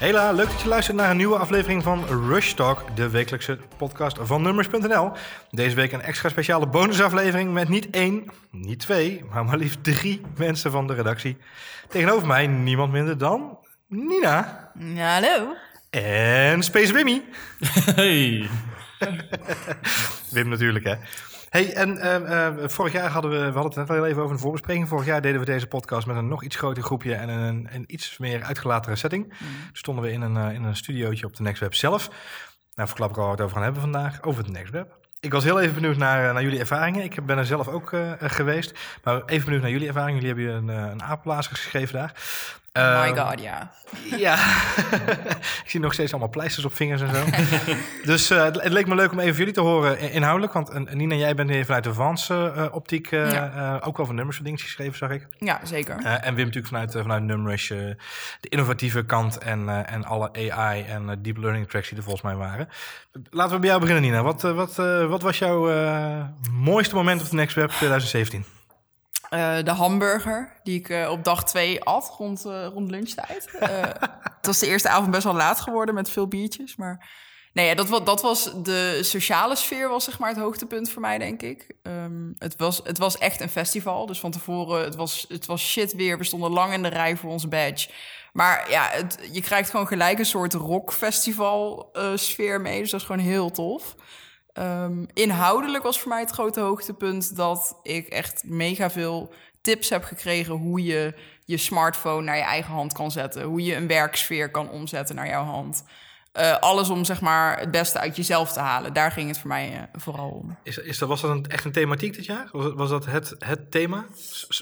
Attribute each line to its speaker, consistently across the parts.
Speaker 1: Hela, leuk dat je luistert naar een nieuwe aflevering van Rush Talk, de wekelijkse podcast van Nummers.nl. Deze week een extra speciale bonusaflevering met niet één, niet twee, maar maar liefst drie mensen van de redactie. Tegenover mij niemand minder dan Nina
Speaker 2: Hallo.
Speaker 1: en Space Wimmy.
Speaker 3: Hey.
Speaker 1: Wim natuurlijk, hè. Hey, en eh, eh, vorig jaar hadden we, we hadden het net al even over een voorbespreking. Vorig jaar deden we deze podcast met een nog iets groter groepje en een, een iets meer uitgelatere setting. Toen stonden we in een, eh, in een studiootje op de Nextweb zelf. Nou, verklap ik al wat we over gaan hebben vandaag, over het Nextweb. Ik was heel even benieuwd naar, eh, naar jullie ervaringen. Ik ben er zelf ook eh, geweest. Maar even benieuwd naar jullie ervaringen. Jullie hebben een, eh, een apenblazer geschreven daar.
Speaker 2: Oh my
Speaker 1: Ehm,
Speaker 2: god, ja.
Speaker 1: ja, ik zie nog steeds allemaal pleisters op vingers en zo. dus eh, het, leek me leuk om even jullie te horen in- inhoudelijk. Want eh, Nina, jij bent hier vanuit de Vans eh, optiek
Speaker 2: Ja.
Speaker 1: ook wel van nummers dingetjes geschreven, zag ik.
Speaker 2: Ja, zeker.
Speaker 1: En Wim natuurlijk vanuit, vanuit Numrush, de innovatieve kant en, en alle AI en deep learning tracks die er volgens mij waren. Laten we bij jou beginnen, Nina. Wat, wat, wat was jouw mooiste moment op de Next Web 2017?
Speaker 2: Eh, de hamburger die ik eh, op dag twee at rond, eh, rond lunchtijd. Het was de eerste avond best wel laat geworden met veel biertjes. Maar nee, ja, dat, was, dat was de sociale sfeer was zeg maar het hoogtepunt voor mij, denk ik. Ehm, het, was, het was echt een festival. Dus van tevoren, het was, het was shit weer. We stonden lang in de rij voor onze badge. Maar ja, het, je krijgt gewoon gelijk een soort rockfestival sfeer mee. Dus dat is gewoon heel tof. Ehm, inhoudelijk was voor mij het grote hoogtepunt dat ik echt mega veel tips heb gekregen hoe je je smartphone naar je eigen hand kan zetten. Hoe je een werksfeer kan omzetten naar jouw hand. Eh, alles om zeg maar het beste uit jezelf te halen. Daar ging het voor mij eh, vooral om.
Speaker 1: Is, is dat, was dat een, echt een thematiek dit jaar? Was, was dat het, het thema?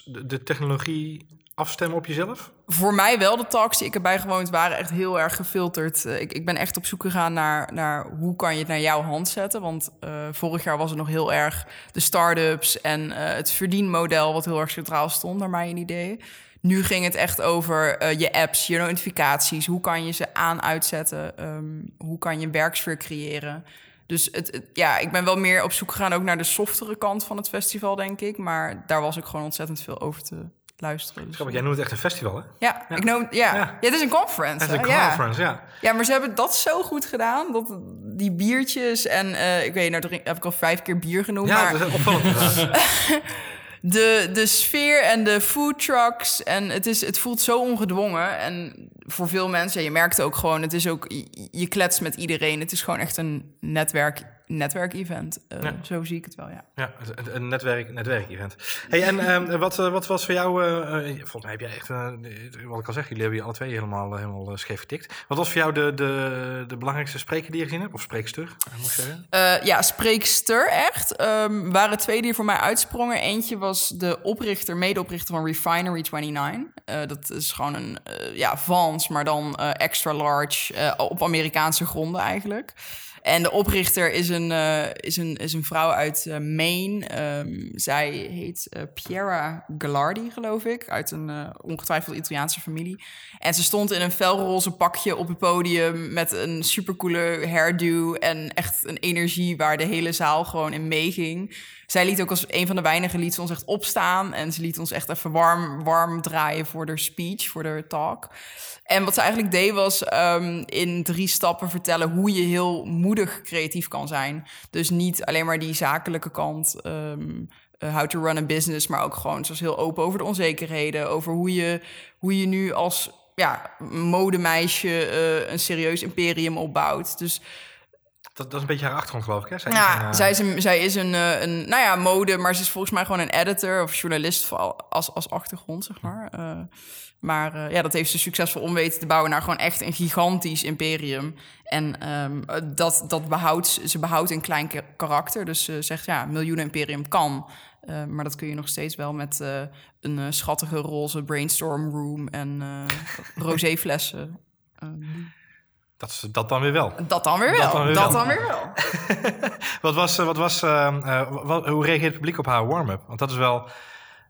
Speaker 1: De technologie afstemmen op jezelf?
Speaker 2: Voor mij wel, de talks die ik erbij gewoond waren echt heel erg gefilterd. Eh, ik, ik ben echt op zoek gegaan naar, naar hoe kan je het naar jouw hand zetten. Want eh, vorig jaar was het nog heel erg de start-ups en eh, het verdienmodel... wat heel erg centraal stond, naar mijn idee. Nu ging het echt over je apps, je notificaties. Hoe kan je ze aan, uitzetten? Ehm, hoe kan je een werksfeer creëren? Dus het, ja, ik ben wel meer op zoek gegaan ook naar de softere kant van het festival, denk ik. Maar daar was ook gewoon ontzettend veel over te luisteren. Dus,
Speaker 1: Grappig, jij noemt het echt een festival, hè?
Speaker 2: ja, ik noem ja.
Speaker 1: Ja.
Speaker 2: het is een conference.
Speaker 1: Het is een conference, ja.
Speaker 2: Ja, maar ze hebben dat zo goed gedaan. Dat die biertjes en eh, ik weet niet, nou drink- heb ik al vijf keer bier genoemd.
Speaker 1: Ja,
Speaker 2: maar
Speaker 1: dat is opvallend.
Speaker 2: de, de sfeer en de food trucks en het, is, het voelt zo ongedwongen. En voor veel mensen, ja, je merkt ook gewoon, het is ook, je, je kletst met iedereen. Het is gewoon echt een netwerk, netwerk-event.
Speaker 1: Ja.
Speaker 2: Zo zie ik het wel, ja.
Speaker 1: Ja, een- netwerk, netwerk-event. Hey, en ehm, wat, eh, wat was voor jou... eh, volgens mij heb jij echt... wat ik al zeg, jullie hebben je alle twee helemaal, helemaal scheef getikt. Wat was voor jou de, de, de belangrijkste spreker die je gezien hebt? Of spreekster, moet zeggen?
Speaker 2: Ja, spreekster echt. Ehm waren twee die voor mij uitsprongen. Eentje was de oprichter, medeoprichter van Refinery 29. Eh, dat is gewoon een ja, Vans, maar dan extra large op Amerikaanse gronden eigenlijk. En de oprichter is een, eh, is een, is een vrouw uit eh, Maine. Ehm, zij heet eh, Piera Gallardi, geloof ik. Uit een ongetwijfeld Italiaanse familie. En ze stond in een felroze pakje op het podium... met een supercoole hairdo en echt een energie... waar de hele zaal gewoon in meeging. Zij liet ook als een van de weinigen liet ons echt opstaan... en ze liet ons echt even warm, warm draaien voor de speech, voor de talk... En wat ze eigenlijk deed was ehm, in drie stappen vertellen hoe je heel moedig creatief kan zijn. Dus niet alleen maar die zakelijke kant, ehm, eh, how to run a business, maar ook gewoon zoals heel open over de onzekerheden, over hoe je, hoe je nu als ja, modemeisje eh, een serieus imperium opbouwt. Dus
Speaker 1: Dat, dat is een beetje haar achtergrond, geloof ik, hè? Zij is
Speaker 2: ja,
Speaker 1: een, eh,
Speaker 2: zij is, een, zij is een, eh, een, nou ja, mode, maar ze is volgens mij gewoon een editor of journalist als, als achtergrond, zeg maar. Eh, maar ja, dat heeft ze succesvol om weten te bouwen naar gewoon echt een gigantisch imperium. En ehm, eh, dat, dat behoudt, ze- behoudt een klein ka- karakter. Dus ze zegt, ja, miljoenen imperium kan. Maar dat kun je nog steeds wel met een schattige roze brainstorm room en roséflessen. Eh,
Speaker 1: dat, is, dat dan weer wel.
Speaker 2: dat dan weer wel.
Speaker 1: Dat dan weer
Speaker 2: dat
Speaker 1: wel.
Speaker 2: dan weer wel.
Speaker 1: Wat was, eh, wat was, eh, eh, wat- hoe reageert het publiek op haar warm-up? Want dat is wel...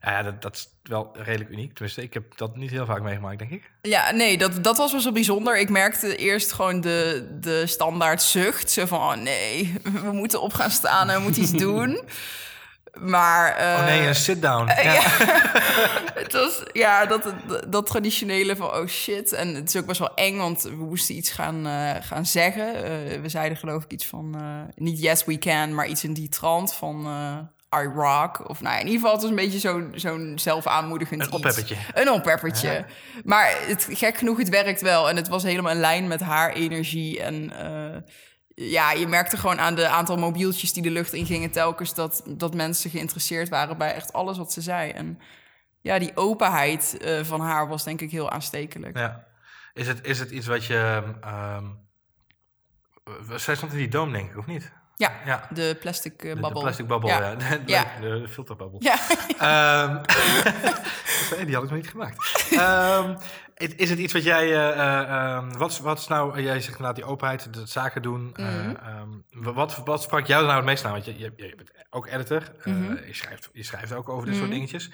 Speaker 1: Ja, dat, dat is wel redelijk uniek. Tenminste, ik heb dat niet heel vaak meegemaakt, denk ik.
Speaker 2: Ja, nee, dat, dat was wel zo bijzonder. Ik merkte eerst gewoon de, de standaard zucht. Zo van, oh nee, we moeten op gaan staan en we moeten iets doen. Maar, eh,
Speaker 1: oh nee, een sit-down.
Speaker 2: ja.
Speaker 1: ja.
Speaker 2: het was ja, dat, dat, traditionele van oh shit. En het is ook best wel eng, want we moesten iets gaan, eh, gaan zeggen. Eh, we zeiden geloof ik iets van, eh, niet yes we can, maar iets in die trant van I rock. Of nou ja, in ieder geval het was een beetje zo'n zo'n zelfaanmoedigend
Speaker 1: Een
Speaker 2: iets.
Speaker 1: oppeppertje.
Speaker 2: Een oppeppertje. Maar het, gek genoeg, het werkt wel. En het was helemaal in lijn met haar energie en... ja, je merkte gewoon aan de aantal mobieltjes die de lucht in gingen telkens dat, dat mensen geïnteresseerd waren bij echt alles wat ze zei. En ja, die openheid uh, van haar was denk ik heel aanstekelijk.
Speaker 1: Ja. Is het, is het iets wat je... Um, zij stond in die doom, denk ik, of niet?
Speaker 2: Ja, ja. de plastic uh, babbel.
Speaker 1: De, plastic babbel, ja. ja. De,
Speaker 2: ja.
Speaker 1: de, filterbabbel.
Speaker 2: Ja.
Speaker 1: um, die had ik nog niet gemaakt. Um, is het iets wat jij... Uh, wat, wat is nou... Jij zegt inderdaad die openheid, de zaken doen. Mm -hmm. wat, wat sprak jou nou het meest aan? Want je, je, je bent ook editor. Mm -hmm. je, schrijft, je schrijft ook over dit mm -hmm. soort dingetjes.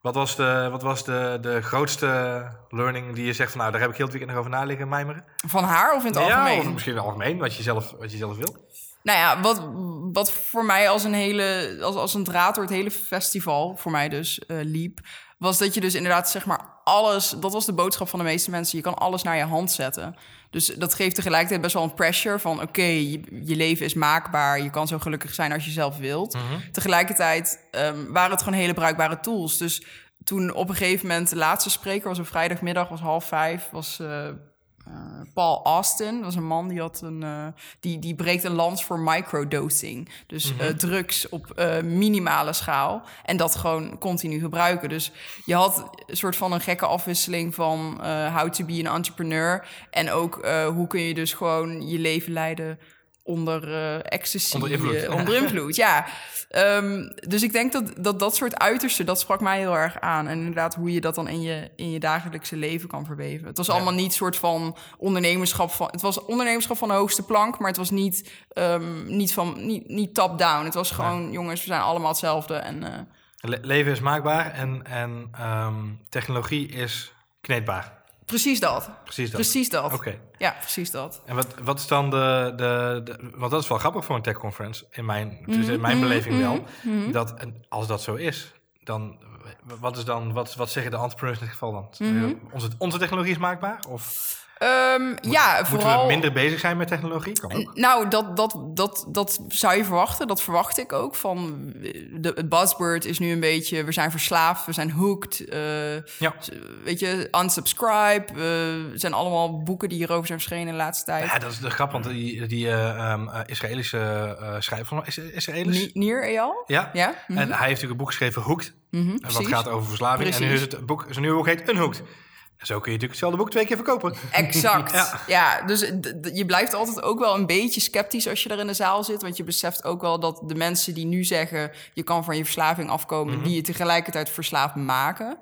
Speaker 1: Wat was, de, wat was de, de grootste learning die je zegt van nou, daar heb ik heel het weekend nog over na liggen mijmeren?
Speaker 2: Van haar of in het
Speaker 1: ja,
Speaker 2: algemeen?
Speaker 1: of misschien in het algemeen, wat je zelf, wat je zelf wil.
Speaker 2: Nou ja, wat, wat voor mij als een hele, als, als een draad door het hele festival, voor mij dus, uh, liep, was dat je dus inderdaad zeg maar alles, dat was de boodschap van de meeste mensen, je kan alles naar je hand zetten. Dus dat geeft tegelijkertijd best wel een pressure van oké, okay, je, je, leven is maakbaar, je kan zo gelukkig zijn als je zelf wilt.
Speaker 1: Mhm.
Speaker 2: Tegelijkertijd um, waren het gewoon hele bruikbare tools. Dus toen op een gegeven moment de laatste spreker was op vrijdagmiddag, was half vijf, was uh, uh, Paul Austin. Dat was een man die had een, uh, die, die breekt een lans voor microdosing. Dus mm -hmm. drugs op minimale schaal. En dat gewoon continu gebruiken. Dus je had een soort van een gekke afwisseling van how to be an entrepreneur. En ook hoe kun je dus gewoon je leven leiden onder uh, ecstasy.
Speaker 1: Onder invloed.
Speaker 2: Uh, onder invloed, ja. Um, dus ik denk dat, dat dat soort uitersten, dat sprak mij heel erg aan. En inderdaad hoe je dat dan in je, in je dagelijkse leven kan verweven. Het was ja. allemaal niet soort van ondernemerschap van... Het was ondernemerschap van de hoogste plank, maar het was niet, um, niet, van, niet, niet top-down. Het was gewoon, ja. jongens, we zijn allemaal hetzelfde. En, uh,
Speaker 1: Le leven is maakbaar en, en um, technologie is kneedbaar.
Speaker 2: Precies dat.
Speaker 1: Precies dat.
Speaker 2: Precies dat.
Speaker 1: Oké. Okay.
Speaker 2: Ja, precies dat.
Speaker 1: En wat, wat is dan de, de, de, Want dat is wel grappig voor een tech conference, in mijn, dus in mijn beleving wel.
Speaker 2: Mm -hmm.
Speaker 1: Dat als dat zo is, dan. Wat, is dan, wat, wat zeggen de entrepreneurs in dit geval dan?
Speaker 2: Mm -hmm.
Speaker 1: onze, onze technologie is maakbaar? Of
Speaker 2: um,
Speaker 1: moet,
Speaker 2: ja,
Speaker 1: moeten
Speaker 2: vooral...
Speaker 1: we minder bezig zijn met technologie? Kan ook.
Speaker 2: Nou, dat, dat, dat, dat zou je verwachten. Dat verwacht ik ook. Van de, het buzzword is nu een beetje... we zijn verslaafd, we zijn hooked. Uh,
Speaker 1: ja.
Speaker 2: Weet je, unsubscribe. Uh, er zijn allemaal boeken die hierover zijn verschenen de laatste tijd.
Speaker 1: Ja, dat is de grap, want die, die uh, um, Israëlische schrijver... Is, Israëlisch?
Speaker 2: Nier Eyal?
Speaker 1: Ja.
Speaker 2: ja?
Speaker 1: Mm -hmm. En hij heeft natuurlijk een boek geschreven, Hooked.
Speaker 2: Mm -hmm,
Speaker 1: wat gaat over verslaving.
Speaker 2: Precies.
Speaker 1: En nu is het boek, zijn nieuwe boek heet Unhooked. Zo kun je natuurlijk hetzelfde boek twee keer verkopen.
Speaker 2: Exact.
Speaker 1: ja.
Speaker 2: ja. dus je blijft altijd ook wel een beetje sceptisch als je er in de zaal zit. Want je beseft ook wel dat de mensen die nu zeggen... je kan van je verslaving afkomen...
Speaker 1: Mhm.
Speaker 2: Mm -hmm. die je tegelijkertijd verslaafd maken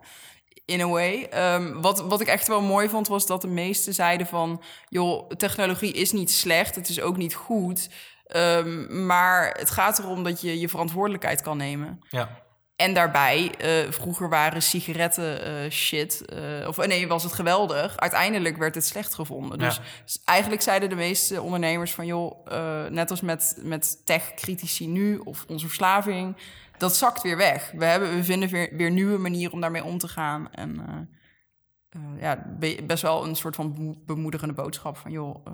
Speaker 2: in a way. Um, wat, wat ik echt wel mooi vond, was dat de meesten zeiden van... joh, technologie is niet slecht, het is ook niet goed... Um, maar het gaat erom dat je je verantwoordelijkheid kan nemen.
Speaker 1: Ja.
Speaker 2: En daarbij, uh, vroeger waren sigaretten uh, shit. Uh, of nee, was het geweldig. Uiteindelijk werd het slecht gevonden. Dus eigenlijk zeiden de meeste ondernemers van... joh, net als met, met tech-critici nu of onze verslaving... dat zakt weer weg. We, hebben, we vinden weer, weer nieuwe manieren om daarmee om te gaan. En ja, be- best wel een soort van bemoedigende boodschap van... joh,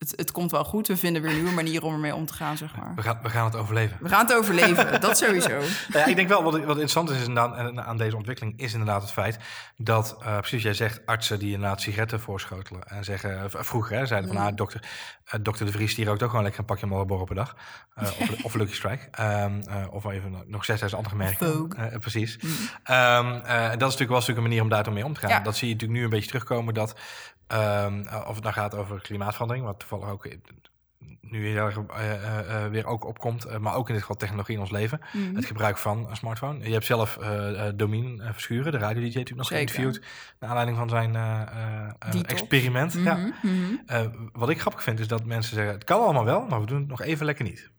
Speaker 2: het, het komt wel goed. We vinden weer nieuwe manieren om ermee om te gaan, zeg maar.
Speaker 1: We gaan, we gaan het overleven.
Speaker 2: We gaan het overleven, dat sowieso.
Speaker 1: Ja, ik denk wel, wat, wat interessant is inderdaad, aan deze ontwikkeling... is inderdaad het feit dat, uh, precies jij zegt... artsen die inderdaad sigaretten voorschotelen en zeggen... Vroeger hè, zeiden van,
Speaker 2: Mm.
Speaker 1: ah, dokter, uh, dokter De Vries... die rookt ook gewoon lekker een pakje Marlboro per dag. Uh, of, of Lucky Strike. Um, of even nog 6000 andere merken. Precies.
Speaker 2: Mm.
Speaker 1: Um, en dat is natuurlijk wel een manier om daar mee om te gaan.
Speaker 2: Ja.
Speaker 1: Dat zie je natuurlijk nu een beetje terugkomen... dat Um, of het nou gaat over klimaatverandering, wat toevallig ook nu heel erg uh, uh, weer ook opkomt, maar ook in dit geval technologie in ons leven.
Speaker 2: Mhm.
Speaker 1: Het gebruik van een smartphone. Je hebt zelf Domien Verschuren, de radio DJ, natuurlijk nog
Speaker 2: Zeker.
Speaker 1: geïnterviewd naar aanleiding van zijn experiment.
Speaker 2: Mhm,
Speaker 1: Ja.
Speaker 2: mhm.
Speaker 1: wat ik grappig vind is dat mensen zeggen, het kan allemaal wel, maar we doen het nog even lekker niet.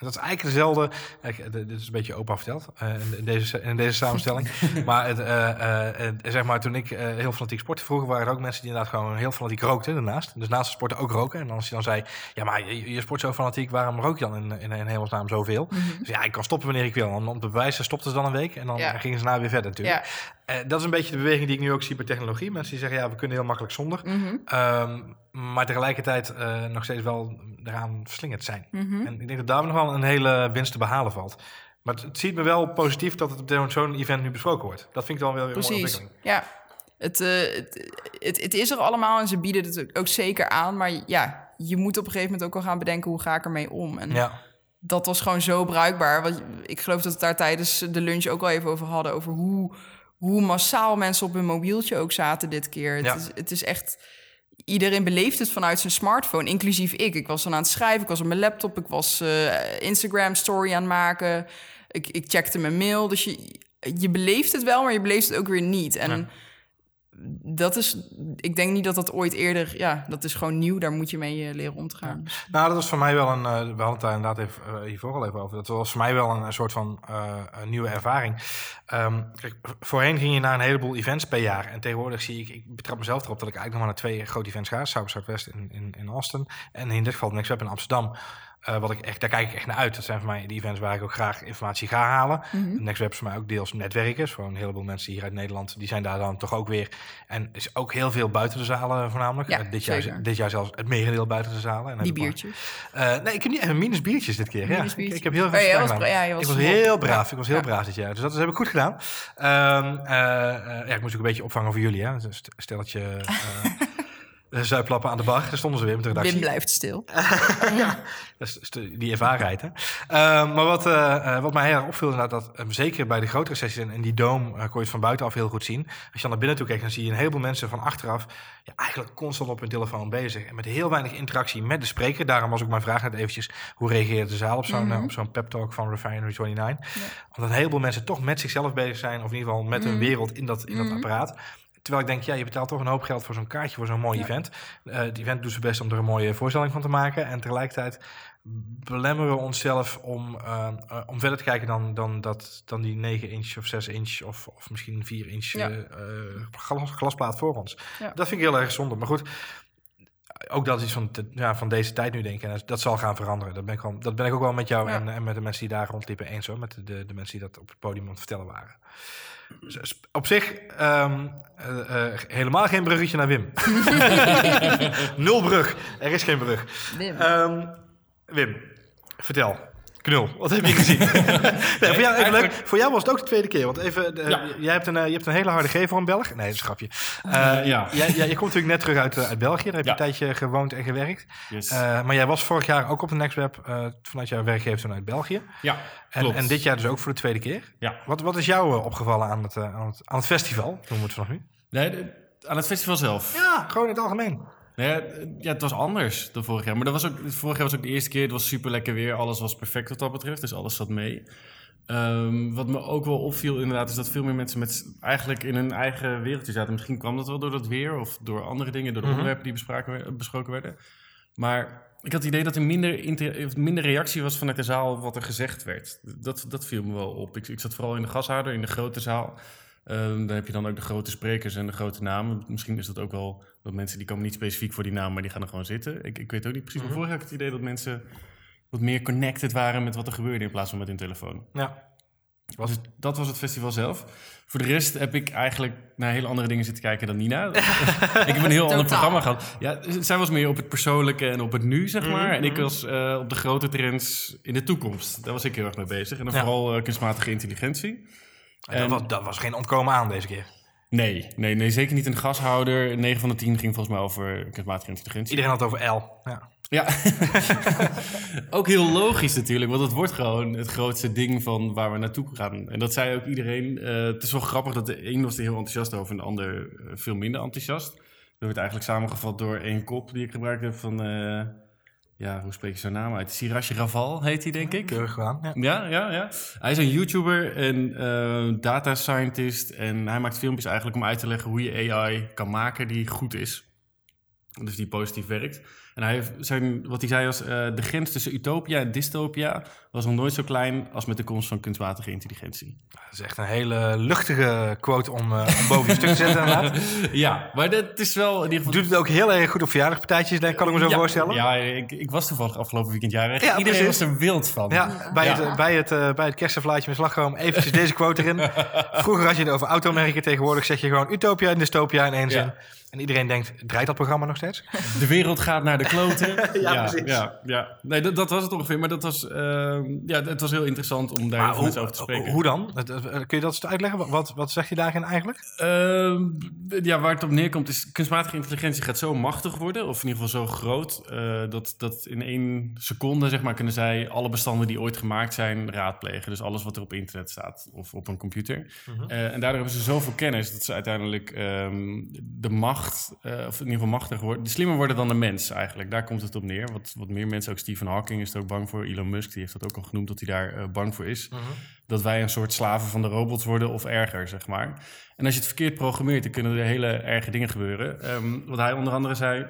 Speaker 1: Dat is eigenlijk dezelfde. eh, dit is een beetje opa verteld eh, in, deze, in deze samenstelling. maar het, eh, zeg maar, toen ik heel fanatiek sportte vroeger, waren er ook mensen die inderdaad gewoon heel fanatiek rookten daarnaast. Dus naast het sporten ook roken. En als je dan zei, ja, maar je, je sport zo fanatiek, waarom rook je dan in, in, in hemelsnaam zoveel? Dus ja, ik kan stoppen wanneer ik wil. En om te bewijzen stopten ze dan een week en dan
Speaker 2: Ja.
Speaker 1: gingen ze na weer verder natuurlijk.
Speaker 2: Ja.
Speaker 1: Dat is een beetje de beweging die ik nu ook zie bij technologie. Mensen die zeggen, ja, we kunnen heel makkelijk zonder.
Speaker 2: Mhm.
Speaker 1: Ehm, maar tegelijkertijd eh, nog steeds wel eraan verslingerd zijn.
Speaker 2: Mhm.
Speaker 1: En ik denk dat daar nog wel een hele winst te behalen valt. Maar het, het ziet me wel positief dat het op zo'n event nu besproken wordt. Dat vind ik dan wel weer een mooie
Speaker 2: Precies.
Speaker 1: ontwikkeling.
Speaker 2: Ja. Het, eh, het, het, het is er allemaal en ze bieden het ook zeker aan. Maar ja, je moet op een gegeven moment ook wel gaan bedenken hoe ga ik ermee om. En
Speaker 1: Ja,
Speaker 2: dat was gewoon zo bruikbaar. Want ik geloof dat we daar tijdens de lunch ook al even over hadden. Over hoe, hoe massaal mensen op hun mobieltje ook zaten dit keer. Het,
Speaker 1: Ja.
Speaker 2: is, het is echt... Iedereen beleeft het vanuit zijn smartphone, inclusief ik. Ik was dan aan het schrijven, ik was op mijn laptop... ik was eh, Instagram-story aan het maken. Ik, ik checkte mijn mail. Dus je, je beleeft het wel, maar je beleeft het ook weer niet. En. Dat is... Ik denk niet dat dat ooit eerder... Ja, dat is gewoon nieuw. Daar moet je mee eh, leren om te gaan.
Speaker 1: nou dat was voor mij wel een, eh, we hadden het daar inderdaad even, eh, hiervoor al even over. Dat was voor mij wel een, soort van nieuwe ervaring. Ehm, kijk, voorheen ging je naar een heleboel events per jaar. En tegenwoordig zie ik, ik betrap mezelf erop dat ik eigenlijk nog maar naar twee grote events ga. South Southwest in, in, in Austin en in dit geval Next Web in Amsterdam. Eh, wat ik echt, daar kijk ik echt naar uit. Dat zijn voor mij de events waar ik ook graag informatie ga halen.
Speaker 2: Mhm.
Speaker 1: Next Web is voor mij ook deels netwerkers. Voor een heleboel mensen hier uit Nederland, die zijn daar dan toch ook weer. En is ook heel veel buiten de zalen voornamelijk.
Speaker 2: Ja,
Speaker 1: Eh, dit, jaar, dit jaar zelfs het merendeel buiten de zalen. En
Speaker 2: Die biertjes.
Speaker 1: eh, nee, ik heb niet even minus biertjes dit keer. Ja.
Speaker 2: Minus
Speaker 1: Ik,
Speaker 2: biertjes.
Speaker 1: ik heb heel veel
Speaker 2: Oh, was bra- ja, je was
Speaker 1: ik was heel braaf. Ik was heel
Speaker 2: Ja.
Speaker 1: braaf dit jaar. Dus dat, heb ik goed gedaan. Ehm, eh, eh, ja, ik moest ook een beetje opvangen voor jullie. Hè. Een stelletje uh, zuiplappen aan de bar. Daar stonden ze weer met de redactie.
Speaker 2: Wim blijft stil.
Speaker 1: ja, dat is de- die ervarenheid. Hè? Ehm, maar wat, eh, eh, wat mij heel erg opviel, inderdaad, dat ehm, zeker bij de grotere sessies en, en die dome eh, kon je het van buitenaf heel goed zien. Als je dan naar binnen toe kijkt, dan zie je een heleboel mensen van achteraf ja, eigenlijk constant op hun telefoon bezig. En met heel weinig interactie met de spreker. Daarom was ook mijn vraag net eventjes, hoe reageert de zaal op zo'n
Speaker 2: Mhm.
Speaker 1: eh, op zo'n pep talk van Refinery 29? Omdat een heleboel mensen toch met zichzelf bezig zijn, of in ieder geval met hun
Speaker 2: Mhm.
Speaker 1: wereld in dat, in dat
Speaker 2: Mhm.
Speaker 1: apparaat. Terwijl ik denk, ja, je betaalt toch een hoop geld voor zo'n kaartje, voor zo'n mooi
Speaker 2: Ja.
Speaker 1: event. Eh het event doet zijn best om er een mooie voorstelling van te maken. En tegelijkertijd belemmeren we onszelf om, eh, eh, om verder te kijken dan, dan, dat, dan die 9 inch of 6 inch of, of misschien 4 inch
Speaker 2: Ja.
Speaker 1: glas, glasplaat voor ons.
Speaker 2: Ja.
Speaker 1: Dat vind ik heel erg zonde. Maar goed, ook dat is van, te- ja, van deze tijd nu denk ik. En dat, zal gaan veranderen. Dat ben ik, dat ben ik ook wel met jou
Speaker 2: Ja.
Speaker 1: en, en met de mensen die daar rondliepen eens hoor. Met de, de, de mensen die dat op het podium aan het vertellen waren. Op zich ehm, eh, eh, helemaal geen bruggetje naar Wim. Nul brug. Er is geen brug.
Speaker 2: Wim.
Speaker 1: Ehm, Wim, vertel. Knul, wat heb je gezien? nee, voor, jou, even leuk, voor jou was het ook de tweede keer. Want even, eh,
Speaker 3: Ja.
Speaker 1: jij hebt een, eh, je hebt een hele harde G voor een Belg. Nee, dat is een grapje. Eh,
Speaker 3: ja.
Speaker 1: jij, jij- je komt natuurlijk net terug uit, uit België. Daar heb je
Speaker 3: Ja.
Speaker 1: een tijdje gewoond en gewerkt.
Speaker 3: Yes.
Speaker 1: Maar jij was vorig jaar ook op de NextWeb vanuit jouw werkgever toen uit België.
Speaker 3: ja,
Speaker 1: En,
Speaker 3: klopt.
Speaker 1: en dit jaar dus ook voor de tweede keer.
Speaker 3: Ja.
Speaker 1: Wat, wat is jou opgevallen aan het, aan, het, aan het festival? Noemen we het vanaf nu.
Speaker 3: Nee, de- aan het festival zelf.
Speaker 1: Ja, gewoon in het algemeen.
Speaker 3: Nee, ja, het was anders dan vorig jaar. Maar dat was ook, vorig jaar was ook de eerste keer. Het was super lekker weer. Alles was perfect wat dat betreft. Dus alles zat mee. Ehm, wat me ook wel opviel inderdaad... is dat veel meer mensen met, eigenlijk in hun eigen wereldje zaten. Misschien kwam dat wel door dat weer... of door andere dingen, door de
Speaker 1: Mhm.
Speaker 3: onderwerpen die bespraken, besproken werden. Maar ik had het idee dat er minder, minder reactie was vanuit de zaal... wat er gezegd werd. Dat, dat viel me wel op. Ik, ik zat vooral in de gashouder, in de grote zaal... Ehm daar heb je dan ook de grote sprekers en de grote namen. Misschien is dat ook wel dat mensen die komen niet specifiek voor die naam, maar die gaan er gewoon zitten. Ik, ik weet ook niet precies. Maar vorig jaar had ik het idee dat mensen wat meer connected waren met wat er gebeurde in plaats van met hun telefoon.
Speaker 1: Ja.
Speaker 3: Was het, dat was het festival zelf. Voor de rest heb ik eigenlijk naar hele andere dingen zitten kijken dan Nina. ik heb een heel ander programma gehad. Ja, zij was meer op het persoonlijke en op het nu, zeg maar. En ik was eh, op de grote trends in de toekomst. Daar was ik heel erg mee bezig. En dan
Speaker 1: Ja.
Speaker 3: vooral eh, kunstmatige intelligentie.
Speaker 1: Dat,
Speaker 3: En-
Speaker 1: was, dat was geen ontkomen aan deze keer.
Speaker 3: Nee, nee, nee, zeker niet een gashouder. 9 van de 10 ging volgens mij over kunstmatige intelligentie.
Speaker 1: Iedereen had het over L. Ja.
Speaker 3: Ja, ook heel logisch natuurlijk, want het wordt gewoon het grootste ding van waar we naartoe gaan. En dat zei ook iedereen. Eh, het is wel grappig dat de een was er heel enthousiast over en de ander eh, veel minder enthousiast. Dat werd eigenlijk samengevat door één kop die ik gebruikt heb van, eh, ja, hoe spreek je zijn naam uit? Siraj Raval heet hij, denk ik.
Speaker 1: Keurig. Ja.
Speaker 3: Ja, ja, ja. Hij is een YouTuber en eh, data scientist. En hij maakt filmpjes eigenlijk om uit te leggen hoe je AI kan maken die goed is. Dus die positief werkt. En hij heeft zijn, wat hij zei was, eh, de grens tussen utopia en dystopia was nog nooit zo klein als met de komst van kunstmatige intelligentie.
Speaker 1: Dat is echt een hele luchtige quote om, uh, om boven je stuk te zetten. inderdaad.
Speaker 3: ja, maar dat is wel in ieder geval...
Speaker 1: Doet het ook heel erg goed op verjaardagpartijtjes, kan ik me zo
Speaker 3: ja,
Speaker 1: voorstellen?
Speaker 3: Ja, ik, ik was toevallig afgelopen weekend jarig.
Speaker 1: Ja,
Speaker 3: Iedereen was er wild van.
Speaker 1: Ja, bij,
Speaker 3: Ja.
Speaker 1: Het, bij, het, eh, bij het kersenvlaatje met slagroom eventjes deze quote erin. Vroeger had je het over automerken, tegenwoordig zeg je gewoon utopia en dystopia in één
Speaker 3: Ja.
Speaker 1: zin. En iedereen denkt, draait dat programma nog steeds?
Speaker 3: De wereld gaat naar de kloten.
Speaker 1: Ja, precies.
Speaker 3: Ja, ja. Nee, dat, dat was het ongeveer. Maar dat was, ehm, ja, het was heel interessant om daar mensen over te spreken.
Speaker 1: hoe dan? Het- Kun je dat eens uitleggen? Wat, wat zegt hij daarin eigenlijk?
Speaker 3: Ehm, ja, waar het op neerkomt is... kunstmatige intelligentie gaat zo machtig worden... of in ieder geval zo groot... eh, dat, dat in één seconde zeg maar, kunnen zij alle bestanden die ooit gemaakt zijn raadplegen. Dus alles wat er op internet staat of op een computer. Eh, en daardoor hebben ze zoveel kennis... dat ze uiteindelijk ehm, de macht... eh, of in ieder geval machtiger worden... slimmer worden dan de mens eigenlijk. Daar komt het op neer. Wat, wat meer mensen, ook Stephen Hawking is er ook bang voor. Elon Musk die heeft dat ook al genoemd... dat hij daar eh, bang voor is dat wij een soort slaven van de robots worden of erger, zeg maar. En als je het verkeerd programmeert, dan kunnen er hele erge dingen gebeuren. Ehm, wat hij onder andere zei,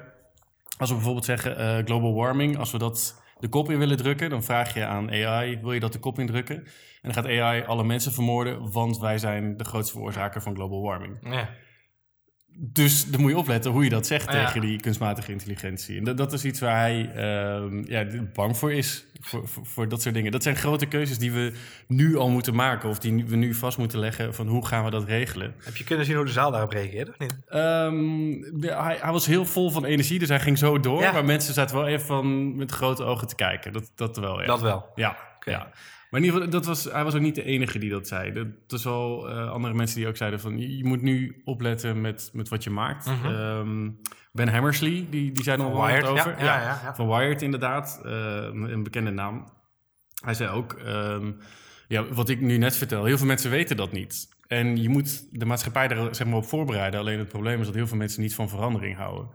Speaker 3: als we bijvoorbeeld zeggen eh, global warming, als we dat de kop in willen drukken, dan vraag je aan AI, wil je dat de kop indrukken? En dan gaat AI alle mensen vermoorden, want wij zijn de grootste veroorzaker van global warming.
Speaker 1: Ja.
Speaker 3: Dus dan moet je opletten hoe je dat zegt
Speaker 1: Ah, ja.
Speaker 3: tegen die kunstmatige intelligentie. En dat, dat is iets waar hij ehm, ja, bang voor is. Voor, voor, voor dat soort dingen. Dat zijn grote keuzes die we nu al moeten maken. Of die we nu vast moeten leggen van hoe gaan we dat regelen.
Speaker 1: Heb je kunnen zien hoe de zaal daarop reageerde? Of niet?
Speaker 3: Ehm, de- hij, hij was heel vol van energie, dus hij ging zo door.
Speaker 1: Ja.
Speaker 3: Maar mensen zaten wel even van, met grote ogen te kijken. Dat, dat wel, ja.
Speaker 1: Dat wel.
Speaker 3: Ja, ja. Maar in ieder geval, dat was, hij was ook niet de enige die dat zei. Dat was wel eh, andere mensen die ook zeiden van... je moet nu opletten met, met wat je maakt.
Speaker 1: Mhm.
Speaker 3: Ehm, ben Hammersley, die, die zei er nog wel wat over.
Speaker 1: ja, ja, ja.
Speaker 3: Van Wired inderdaad, eh, een bekende naam. Hij zei ook, ehm, ja, wat ik nu net vertel... heel veel mensen weten dat niet. En je moet de maatschappij er zeg maar, op voorbereiden. Alleen het probleem is dat heel veel mensen niet van verandering houden.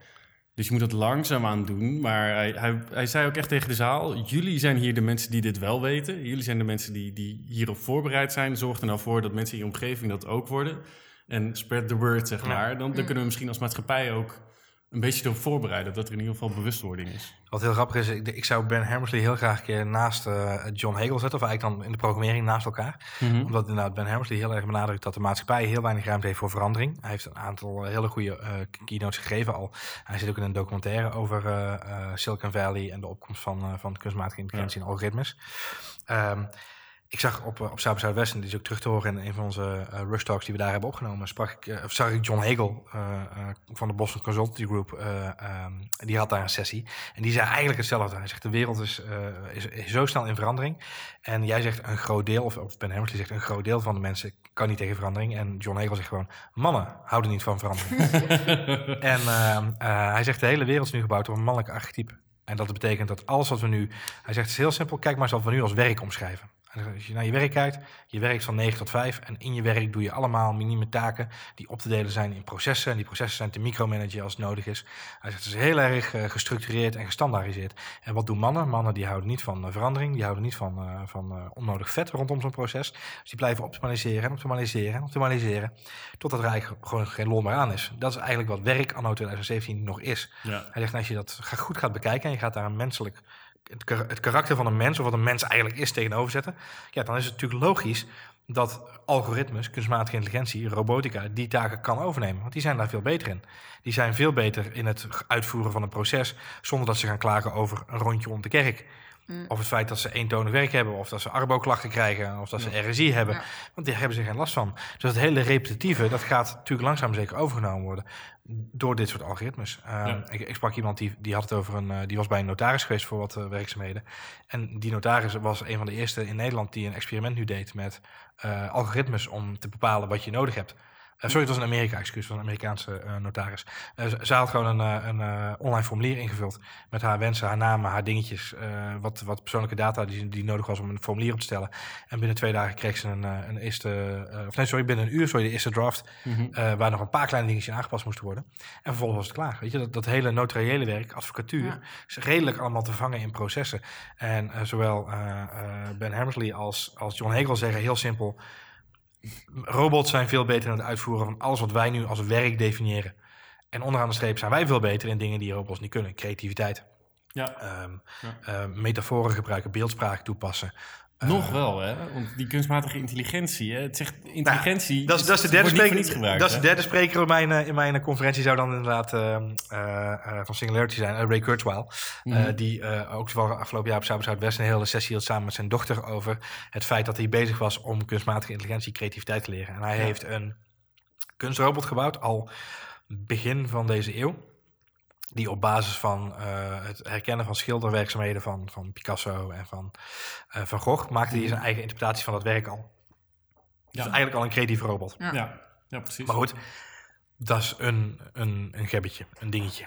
Speaker 3: Dus je moet het langzaamaan doen. Maar hij, hij, hij zei ook echt tegen de zaal: Jullie zijn hier de mensen die dit wel weten. Jullie zijn de mensen die, die hierop voorbereid zijn. Zorg er nou voor dat mensen in je omgeving dat ook worden. En spread the word, zeg maar. Dan, dan kunnen we misschien als maatschappij ook een beetje erop voorbereiden. Dat er in ieder geval bewustwording is.
Speaker 1: Wat heel grappig is, ik, ik zou Ben Hammersley heel graag een keer naast eh, John Hagel zetten. Of eigenlijk dan in de programmering naast elkaar. Omdat inderdaad Ben Hammersley heel erg benadrukt dat de maatschappij heel weinig ruimte heeft voor verandering. Hij heeft een aantal hele goede eh, keynotes gegeven al. Hij zit ook in een documentaire over eh, eh, Silicon Valley en de opkomst van, eh, van kunstmatige intelligentie en algoritmes. Ehm, ik zag op, eh, op South by Southwest, en die is ook terug te horen in een van onze eh, Rush Talks die we daar hebben opgenomen, sprak ik, eh, of zag ik John eh, van de Boston Consultancy Group. eh, ehm, die had daar een sessie. En die zei eigenlijk hetzelfde. Hij zegt, de wereld is, is, is zo snel in verandering. En jij zegt een groot deel, of, of Ben Hammersley zegt een groot deel van de mensen kan niet tegen verandering. En John Hagel zegt gewoon, mannen houden niet van verandering. en ehm, eh, hij zegt, de hele wereld is nu gebouwd op een mannelijk archetype. En dat betekent dat alles wat we nu... Hij zegt, het is heel simpel, kijk maar eens wat we nu als werk omschrijven. Als je naar je werk kijkt, je werkt van 9 tot 5 en in je werk doe je allemaal minieme taken die op te delen zijn in processen. En die processen zijn te micromanagen als het nodig is. Hij zegt, het is heel erg eh, gestructureerd en gestandaardiseerd. En wat doen mannen? Mannen die houden niet van eh, verandering, die houden niet van, eh, van onnodig vet rondom zo'n proces. Dus die blijven optimaliseren en optimaliseren en optimaliseren, totdat er eigenlijk gewoon geen lol meer aan is. Dat is eigenlijk wat werk anno 2017 nog is.
Speaker 3: Ja.
Speaker 1: Hij zegt, nou, als je dat goed gaat bekijken en je gaat daar een menselijk, het, kar- het karakter van een mens, of wat een mens eigenlijk is, tegenover zetten, ja, dan is het natuurlijk logisch dat algoritmes, kunstmatige intelligentie, robotica, die taken kan overnemen. Want die zijn daar veel beter in. Die zijn veel beter in het uitvoeren van een proces, zonder dat ze gaan klagen over een rondje rond de kerk. Of het feit dat ze eentonig werk hebben, of dat ze arbo-klachten krijgen, of dat ze RSI hebben.
Speaker 2: Ja.
Speaker 1: Want daar hebben ze geen last van. Dus het hele repetitieve, dat gaat natuurlijk langzaam zeker overgenomen worden door dit soort algoritmes. Uh,
Speaker 3: Ja.
Speaker 1: ik, ik sprak iemand die, die had het over een, uh, die was bij een notaris geweest voor wat uh, werkzaamheden. En die notaris was een van de eerste in Nederland die een experiment nu deed met uh, algoritmes om te bepalen wat je nodig hebt. Uh, sorry, het was een Amerika, excuus, van een Amerikaanse uh, notaris. Uh, ze, ze had gewoon een, een uh, online formulier ingevuld met haar wensen, haar namen, haar dingetjes, uh, wat, wat persoonlijke data die, die nodig was om een formulier op te stellen. En binnen twee dagen kreeg ze een, uh, een eerste, uh, of nee, sorry, binnen een uur, sorry, de eerste draft, mm -hmm. waar nog een paar kleine dingetjes aangepast moesten worden. En vervolgens was het klaar. Weet je, dat, dat hele notariële werk, advocatuur, ja. is redelijk allemaal te vangen in processen. En uh, zowel Ben Hammersley als, als John Hegel zeggen heel simpel robots zijn veel beter in het uitvoeren van alles wat wij nu als werk definiëren. En onderaan de streep zijn wij veel beter in dingen die robots niet kunnen. Creativiteit,
Speaker 3: Ja,
Speaker 1: ehm,
Speaker 3: Ja.
Speaker 1: eh, metaforen gebruiken, beeldspraak toepassen. Eh,
Speaker 3: nog wel, hè? Want die kunstmatige intelligentie, hè? Het zegt intelligentie.
Speaker 1: Nou, Dat is, dat is de derde spreker.
Speaker 3: gebruikt.
Speaker 1: dat is de derde spreker in mijn, eh, in mijn conferentie zou dan inderdaad eh, eh, eh, van Singularity zijn, eh, Ray Kurzweil. eh,
Speaker 3: Mhm.
Speaker 1: die eh, ook zowel afgelopen jaar op Zuid Zuidwest een hele sessie had samen met zijn dochter over het feit dat hij bezig was om kunstmatige intelligentie creativiteit te leren. En hij
Speaker 3: Ja.
Speaker 1: heeft een kunstrobot gebouwd al begin van deze eeuw. Die op basis van eh, het herkennen van schilderwerkzaamheden van, van Picasso en van eh, Van Gogh maakte hij zijn eigen interpretatie van dat werk al. Dus
Speaker 3: Ja.
Speaker 1: eigenlijk al een creatieve robot.
Speaker 2: Ja.
Speaker 3: Ja, ja, precies.
Speaker 1: Maar goed, dat is een, een, een gebbetje, een dingetje.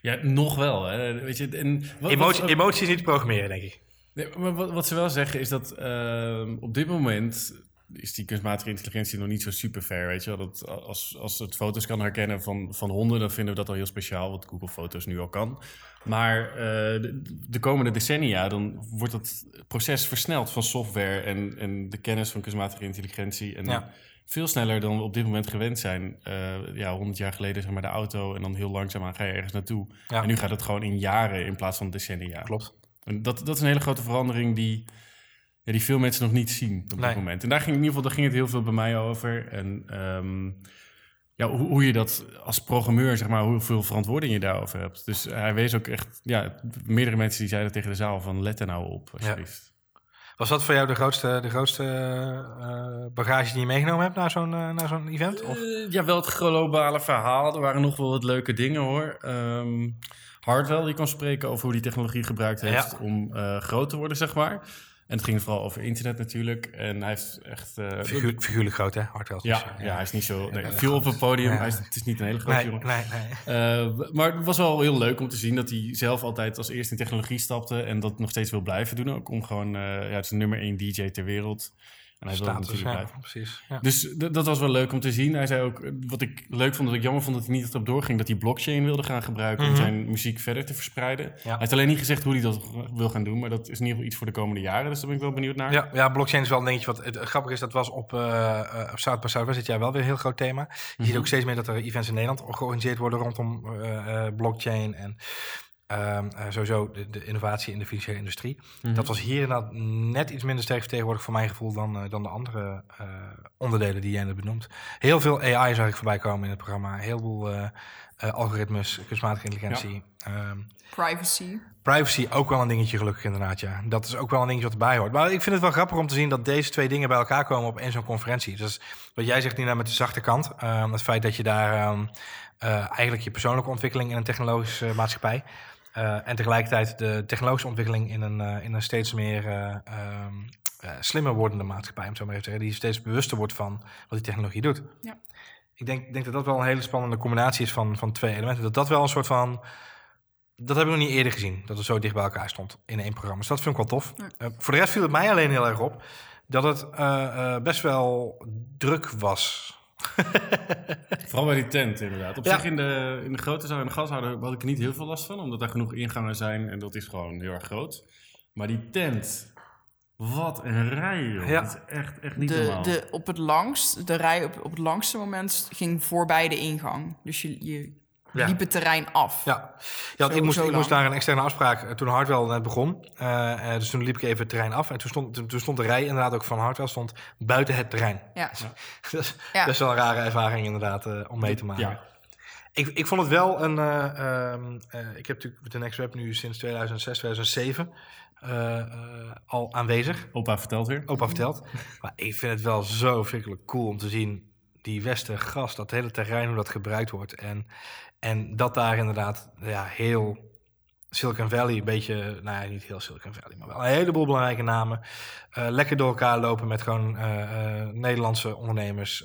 Speaker 3: Ja, nog wel, hè? Weet je, en wat,
Speaker 1: Emotie,
Speaker 3: wat-
Speaker 1: emotie is niet te programmeren, denk ik.
Speaker 3: Nee, maar wat, wat ze wel zeggen is dat ehm, op dit moment is die kunstmatige intelligentie nog niet zo super fair, weet je wel. Dat als, als het foto's kan herkennen van, van honden, dan vinden we dat al heel speciaal, wat Google Foto's nu al kan. Maar eh, de, de komende decennia, dan wordt het proces versneld van software en, en de kennis van kunstmatige intelligentie. En
Speaker 1: Ja.
Speaker 3: veel sneller dan we op dit moment gewend zijn. Eh, ja, 100 jaar geleden zeg maar de auto en dan heel langzaamaan ga je ergens naartoe.
Speaker 1: Ja.
Speaker 3: En nu gaat het gewoon in jaren in plaats van decennia.
Speaker 1: Klopt.
Speaker 3: En dat, dat is een hele grote verandering die, ja, die veel mensen nog niet zien op
Speaker 1: Nee.
Speaker 3: dit moment. En daar ging in ieder geval daar ging het heel veel bij mij over. En ehm, ja, hoe, hoe je dat als programmeur, zeg maar, hoeveel verantwoording je daarover hebt. Dus hij wees ook echt, ja, meerdere mensen die zeiden tegen de zaal van let er nou op, alsjeblieft.
Speaker 1: Was dat voor jou de grootste, de grootste eh, bagage die je meegenomen hebt naar zo'n eh, naar zo'n event? Of?
Speaker 3: Eh, ja, wel het globale verhaal. Er waren nog wel wat leuke dingen hoor. Ehm Hardwell, die kon spreken over hoe die technologie gebruikt heeft
Speaker 1: Ja.
Speaker 3: om groot te worden, zeg maar. En het ging vooral over internet natuurlijk. En hij heeft echt...
Speaker 1: Figuur, figuurlijk groot, hè? Hardwell.
Speaker 3: Ja, ja, hij is niet zo. Nee,
Speaker 1: Ja,
Speaker 3: veel op een podium.
Speaker 1: Ja.
Speaker 3: Hij is, het is niet een hele grote
Speaker 1: Nee,
Speaker 3: jongen.
Speaker 1: nee, nee.
Speaker 3: Eh, maar het was wel heel leuk om te zien dat hij zelf altijd als eerste in technologie stapte. En dat nog steeds wil blijven doen. Ook om gewoon. eh, ja, het is de nummer één DJ ter wereld. En hij wil
Speaker 1: Status,
Speaker 3: natuurlijk
Speaker 1: ja, precies. Ja.
Speaker 3: Dus dat was wel leuk om te zien. Hij zei ook, eh, wat ik leuk vond, dat ik jammer vond dat hij niet echt op doorging, dat hij blockchain wilde gaan gebruiken
Speaker 1: Mhm.
Speaker 3: om zijn muziek verder te verspreiden. Hij heeft alleen niet gezegd hoe hij dat wil gaan doen, maar dat is in ieder geval iets voor de komende jaren. Dus daar ben ik wel benieuwd naar.
Speaker 1: Ja, ja, blockchain is wel een dingetje. Wat het, grappige is, dat was op, eh, op South by Southwest dit jaar wel weer een heel groot thema. Je ziet ook steeds meer dat er events in Nederland georganiseerd worden rondom blockchain en ehm, eh, sowieso de, de innovatie in de financiële industrie.
Speaker 3: Mhm.
Speaker 1: Dat was hier inderdaad net iets minder sterk vertegenwoordigd voor mijn gevoel dan, eh, dan de andere eh, onderdelen die jij net benoemt. Heel veel AI zag ik voorbij komen in het programma. Heel veel eh, eh, algoritmes, kunstmatige intelligentie. Ehm,
Speaker 2: Privacy.
Speaker 1: Privacy ook wel een dingetje, gelukkig inderdaad, ja. Dat is ook wel een dingetje wat erbij hoort. Maar ik vind het wel grappig om te zien dat deze twee dingen bij elkaar komen op één zo'n conferentie. Dus wat jij zegt, Nina, met de zachte kant. ehm, het feit dat je daar ehm, eh, eigenlijk je persoonlijke ontwikkeling in een technologische maatschappij... eh, en tegelijkertijd de technologische ontwikkeling in een, eh, in een steeds meer eh, ehm, eh, slimmer wordende maatschappij, om het zo maar even te zeggen, die steeds bewuster wordt van wat die technologie doet.
Speaker 2: Ja.
Speaker 1: Ik denk, denk dat dat wel een hele spannende combinatie is van, van twee elementen. Dat dat wel een soort van dat heb ik nog niet eerder gezien, dat het zo dicht bij elkaar stond in één programma. Dus dat vind ik wel tof.
Speaker 2: Ja.
Speaker 1: Voor de rest viel het mij alleen heel erg op dat het best wel druk was.
Speaker 3: Vooral bij die tent, inderdaad. Op
Speaker 1: Ja.
Speaker 3: zich in de, in de grote zaal en de gashouder had ik er niet heel veel last van, omdat daar genoeg ingangen zijn en dat is gewoon heel erg groot. Maar die tent, wat een rij, joh.
Speaker 1: Ja.
Speaker 3: Dat is echt, echt niet
Speaker 2: De,
Speaker 3: normaal.
Speaker 2: de, op het langst, de rij op, op het langste moment ging voorbij de ingang. Dus je, je
Speaker 1: Ja.
Speaker 2: liep het terrein af.
Speaker 1: Ja, ja
Speaker 2: Zo-
Speaker 1: ik, moest, ik moest naar een externe afspraak eh, toen Hardwell net begon. Eh, eh, dus toen liep ik even het terrein af. En toen stond, toen, toen stond de rij inderdaad ook van Hardwell stond buiten het terrein.
Speaker 2: Ja.
Speaker 1: dat is
Speaker 2: Ja.
Speaker 1: best wel een rare ervaring inderdaad eh, om mee te maken.
Speaker 3: Ja.
Speaker 1: Ik, ik vond het wel een. eh, ehm, eh, ik heb natuurlijk met de Next Web nu sinds 2006, 2007 eh, eh, al aanwezig.
Speaker 3: Opa vertelt weer.
Speaker 1: Opa verteld. Maar ik vind het wel zo verschrikkelijk cool om te zien die Westergas, dat hele terrein, hoe dat gebruikt wordt. En, en dat daar inderdaad ja, heel Silicon Valley, een beetje, nou ja, niet heel Silicon Valley, maar wel een heleboel belangrijke namen. eh, lekker door elkaar lopen met gewoon eh, eh, Nederlandse ondernemers,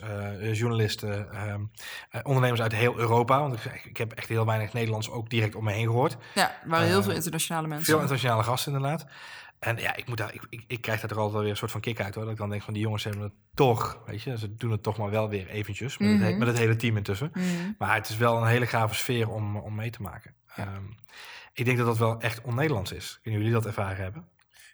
Speaker 1: journalisten, ehm, eh, ondernemers uit heel Europa. Want ik, ik heb echt heel weinig Nederlands ook direct om me heen gehoord.
Speaker 2: Ja, waren heel veel internationale mensen.
Speaker 1: Veel internationale gasten inderdaad. En ja, ik, moet daar, ik, ik, ik krijg daar toch altijd wel weer een soort van kick uit hoor. Dat ik dan denk van die jongens hebben het toch, weet je, ze doen het toch maar wel weer eventjes. Met, het, he-
Speaker 2: Mhm.
Speaker 1: met het hele team intussen.
Speaker 2: Mhm.
Speaker 1: Maar het is wel een hele gave sfeer om, om mee te maken. Ehm, ik denk dat dat wel echt on-Nederlands is. Kunnen jullie dat ervaren hebben?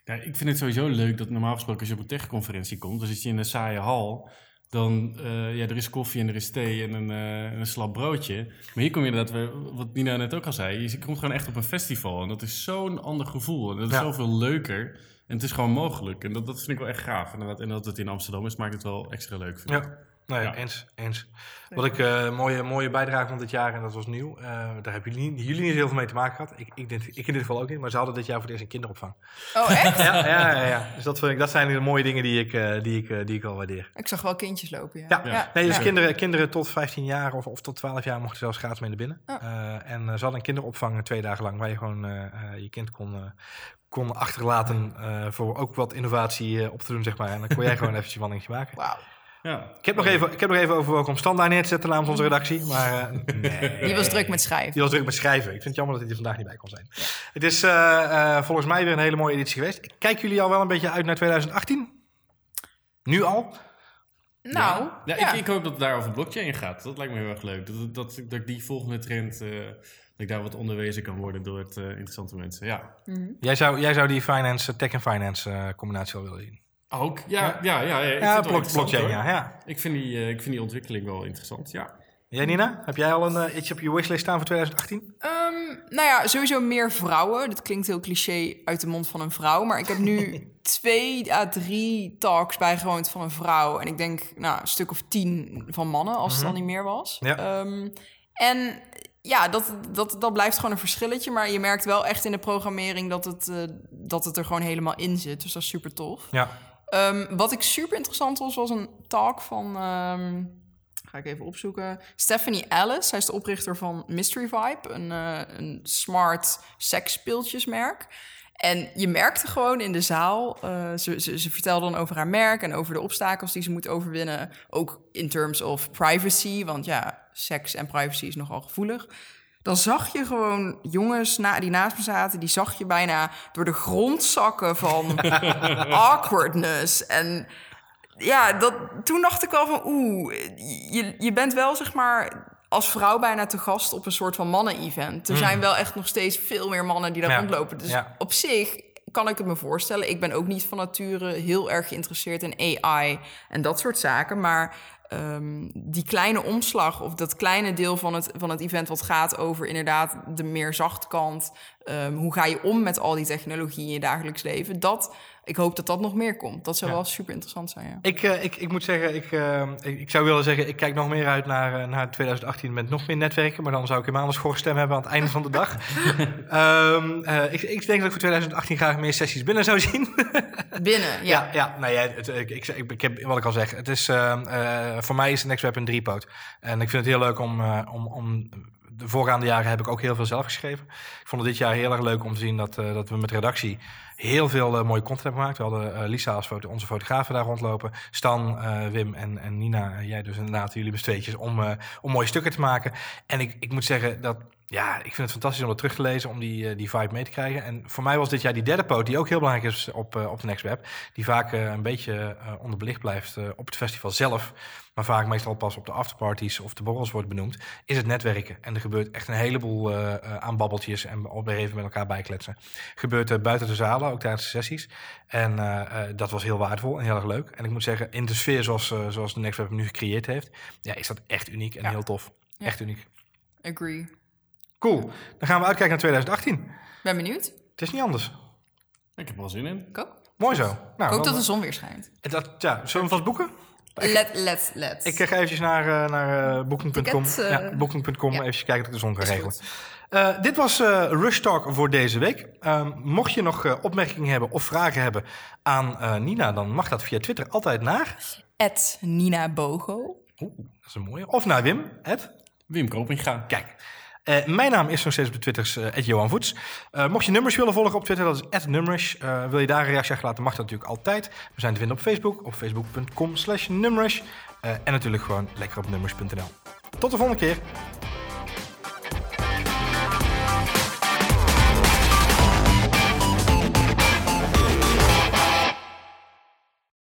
Speaker 3: Ja, ik vind het sowieso leuk dat normaal gesproken als je op een techconferentie komt, dan zit je in een saaie hal. Dan, eh, ja, er is koffie en er is thee en een, eh, en een slap broodje. Maar hier kom je inderdaad, weer, wat Nina net ook al zei, je komt gewoon echt op een festival. En dat is zo'n ander gevoel. En dat is
Speaker 1: Ja.
Speaker 3: zoveel leuker. En het is gewoon mogelijk. En dat, dat vind ik wel echt gaaf. Inderdaad. En dat het in Amsterdam is, maakt het wel extra leuk. Vind ik.
Speaker 1: Ja, nee,
Speaker 3: Ja.
Speaker 1: eens, eens. Wat ik eh, mooie, mooie bijdrage vond dit jaar, en dat was nieuw, eh, daar hebben jullie, jullie niet heel veel mee te maken gehad. Ik, ik, denk- ik in dit geval ook niet, maar ze hadden dit jaar voor het eerst een kinderopvang.
Speaker 2: Oh, echt?
Speaker 1: Ja, ja, ja. ja. Dus dat, vind ik, dat zijn de mooie dingen die ik, eh, die ik, die ik wel waardeer.
Speaker 2: Ik zag wel kindjes lopen, ja.
Speaker 1: Ja. Nee, dus
Speaker 2: ja.
Speaker 1: kinderen, kinderen tot 15 jaar of, of tot 12 jaar mochten zelfs gratis mee naar binnen.
Speaker 2: Oh.
Speaker 1: Eh, en ze hadden een kinderopvang twee dagen lang, waar je gewoon eh, eh, je kind kon, eh, kon achterlaten eh, voor ook wat innovatie eh, op te doen, zeg maar. En dan kon jij gewoon eventjes een wandelingje maken.
Speaker 2: Wauw.
Speaker 3: Ja.
Speaker 1: Ik heb nog even, ik heb nog even overwogen om standaard neer te zetten namens onze redactie, maar eh, nee.
Speaker 2: Die was druk met schrijven.
Speaker 1: Die was druk met schrijven. Ik vind het jammer dat hij er vandaag niet bij kon zijn. Het is eh, eh, volgens mij weer een hele mooie editie geweest. Kijken jullie al wel een beetje uit naar 2018? Nu al?
Speaker 2: Nou,
Speaker 3: Ja,
Speaker 2: ja.
Speaker 3: Ik, ik hoop dat het daar over blockchain gaat. Dat lijkt me heel erg leuk. Dat, dat, dat ik die volgende trend, eh, dat ik daar wat onderwezen kan worden door het interessante mensen. Ja.
Speaker 1: Jij zou, jij zou die finance, tech en finance combinatie wel willen zien.
Speaker 3: Ook? Ja, ja, ja. ja, ik
Speaker 1: Ja, blockchain, ja. ja.
Speaker 3: Ik vind, die, eh, ik vind die ontwikkeling wel interessant, ja.
Speaker 1: Jij Nina, heb jij al een, eh, iets op je wishlist staan voor 2018?
Speaker 2: Ehm, nou ja, sowieso meer vrouwen. Dat klinkt heel cliché uit de mond van een vrouw. Maar ik heb nu twee à drie talks bijgewoond van een vrouw. En ik denk, nou, een stuk of tien van mannen, als het dan niet meer was.
Speaker 1: Ja.
Speaker 2: Ehm, en ja, dat, dat, dat blijft gewoon een verschilletje. Maar je merkt wel echt in de programmering dat het, eh, dat het er gewoon helemaal in zit. Dus dat is super tof.
Speaker 1: Ja.
Speaker 2: Ehm, wat ik super interessant was, was een talk van. ehm, ga ik even opzoeken. Stephanie Alice. Zij is de oprichter van Mystery Vibe, een, eh, een smart seksspeeltjesmerk. En je merkte gewoon in de zaal, eh, ze, ze, ze vertelde dan over haar merk en over de obstakels die ze moet overwinnen. Ook in terms of privacy, want ja, seks en privacy is nogal gevoelig. Dan zag je gewoon jongens na, die naast me zaten, die zag je bijna door de grond zakken van awkwardness. En ja, dat, toen dacht ik wel van oeh, je, je bent wel zeg maar als vrouw bijna te gast op een soort van mannen-event. Er zijn wel echt nog steeds veel meer mannen die daar
Speaker 1: Ja,
Speaker 2: rondlopen. Dus
Speaker 1: ja.
Speaker 2: op zich kan ik het me voorstellen. Ik ben ook niet van nature heel erg geïnteresseerd in AI en dat soort zaken. Maar ehm, die kleine omslag of dat kleine deel van het, van het event wat gaat over inderdaad de meer zachte kant. ehm, hoe ga je om met al die technologie in je dagelijks leven? Dat, ik hoop dat dat nog meer komt. Dat zou
Speaker 1: Ja.
Speaker 2: wel super interessant zijn. Ja.
Speaker 1: Ik, eh, ik, ik moet zeggen, ik, eh, ik, ik zou willen zeggen, ik kijk nog meer uit naar, eh, naar 2018 met nog meer netwerken. Maar dan zou ik helemaal een schorstem hebben aan het einde van de dag. Ehm, eh, ik, ik denk dat ik voor 2018 graag meer sessies binnen zou zien.
Speaker 2: Binnen, ja.
Speaker 1: Ja, ja nou ja, het, ik, ik, ik, ik heb wat ik al zeg. Het is, eh, voor mij is NextWeb een driepoot. En ik vind het heel leuk om, eh, om, om. De voorgaande jaren heb ik ook heel veel zelf geschreven. Ik vond het dit jaar heel erg leuk om te zien dat, eh, dat we met redactie heel veel mooie content hebben gemaakt. We hadden Lisa als foto, onze fotografen daar rondlopen. Stan, Wim en, en Nina, jij dus inderdaad, jullie tweetjes, om, om mooie stukken te maken. En ik, ik moet zeggen dat ja, ik vind het fantastisch om dat terug te lezen, om die, eh, die vibe mee te krijgen. En voor mij was dit jaar die derde poot, die ook heel belangrijk is op, eh, op de Next Web, die vaak eh, een beetje onderbelicht blijft op het festival zelf, maar vaak meestal pas op de afterparties of de borrels wordt benoemd, is het netwerken. En er gebeurt echt een heleboel aan babbeltjes en op even met elkaar bijkletsen. Gebeurt buiten de zalen, ook tijdens de sessies. En dat was heel waardevol en heel erg leuk. En ik moet zeggen, in de sfeer zoals, zoals de Next Web nu gecreëerd heeft, ja, is dat echt uniek en
Speaker 2: Ja.
Speaker 1: heel tof.
Speaker 2: Ja.
Speaker 1: Echt uniek.
Speaker 2: Agree.
Speaker 1: Cool. Dan gaan we uitkijken naar 2018.
Speaker 2: Ben benieuwd.
Speaker 1: Het is niet anders.
Speaker 3: Ik heb er wel zin in.
Speaker 2: Ik ook.
Speaker 1: Mooi zo. Nou,
Speaker 2: Ik hoop dat de zon weer schijnt.
Speaker 1: dat, ja, zullen we hem vast boeken?
Speaker 2: Let, let, let.
Speaker 1: Ik ga eventjes naar, eh, naar eh, booking.com.
Speaker 2: Eh,
Speaker 1: ja, booking.com.
Speaker 2: ja.
Speaker 1: Even kijken dat ik de zon ga
Speaker 2: Is
Speaker 1: regelen. Eh, dit was eh, Rush Talk voor deze week. Ehm, mocht je nog eh, opmerkingen hebben of vragen hebben aan eh, Nina, dan mag dat via Twitter altijd naar.
Speaker 2: At Nina Bogo.
Speaker 1: Oeh, dat is een mooie. Of naar Wim. Ed.
Speaker 3: Wim Kopinga.
Speaker 1: Kijk. Eh, mijn naam is nog steeds op de Twitters uh, Johan Voets. Eh, mocht je nummers willen volgen op Twitter, dat is @nummers. Wil je daar een reactie achterlaten, mag dat natuurlijk altijd. We zijn te vinden op Facebook, op facebook.com slash nummers. En natuurlijk gewoon lekker op nummers.nl. Tot de volgende keer.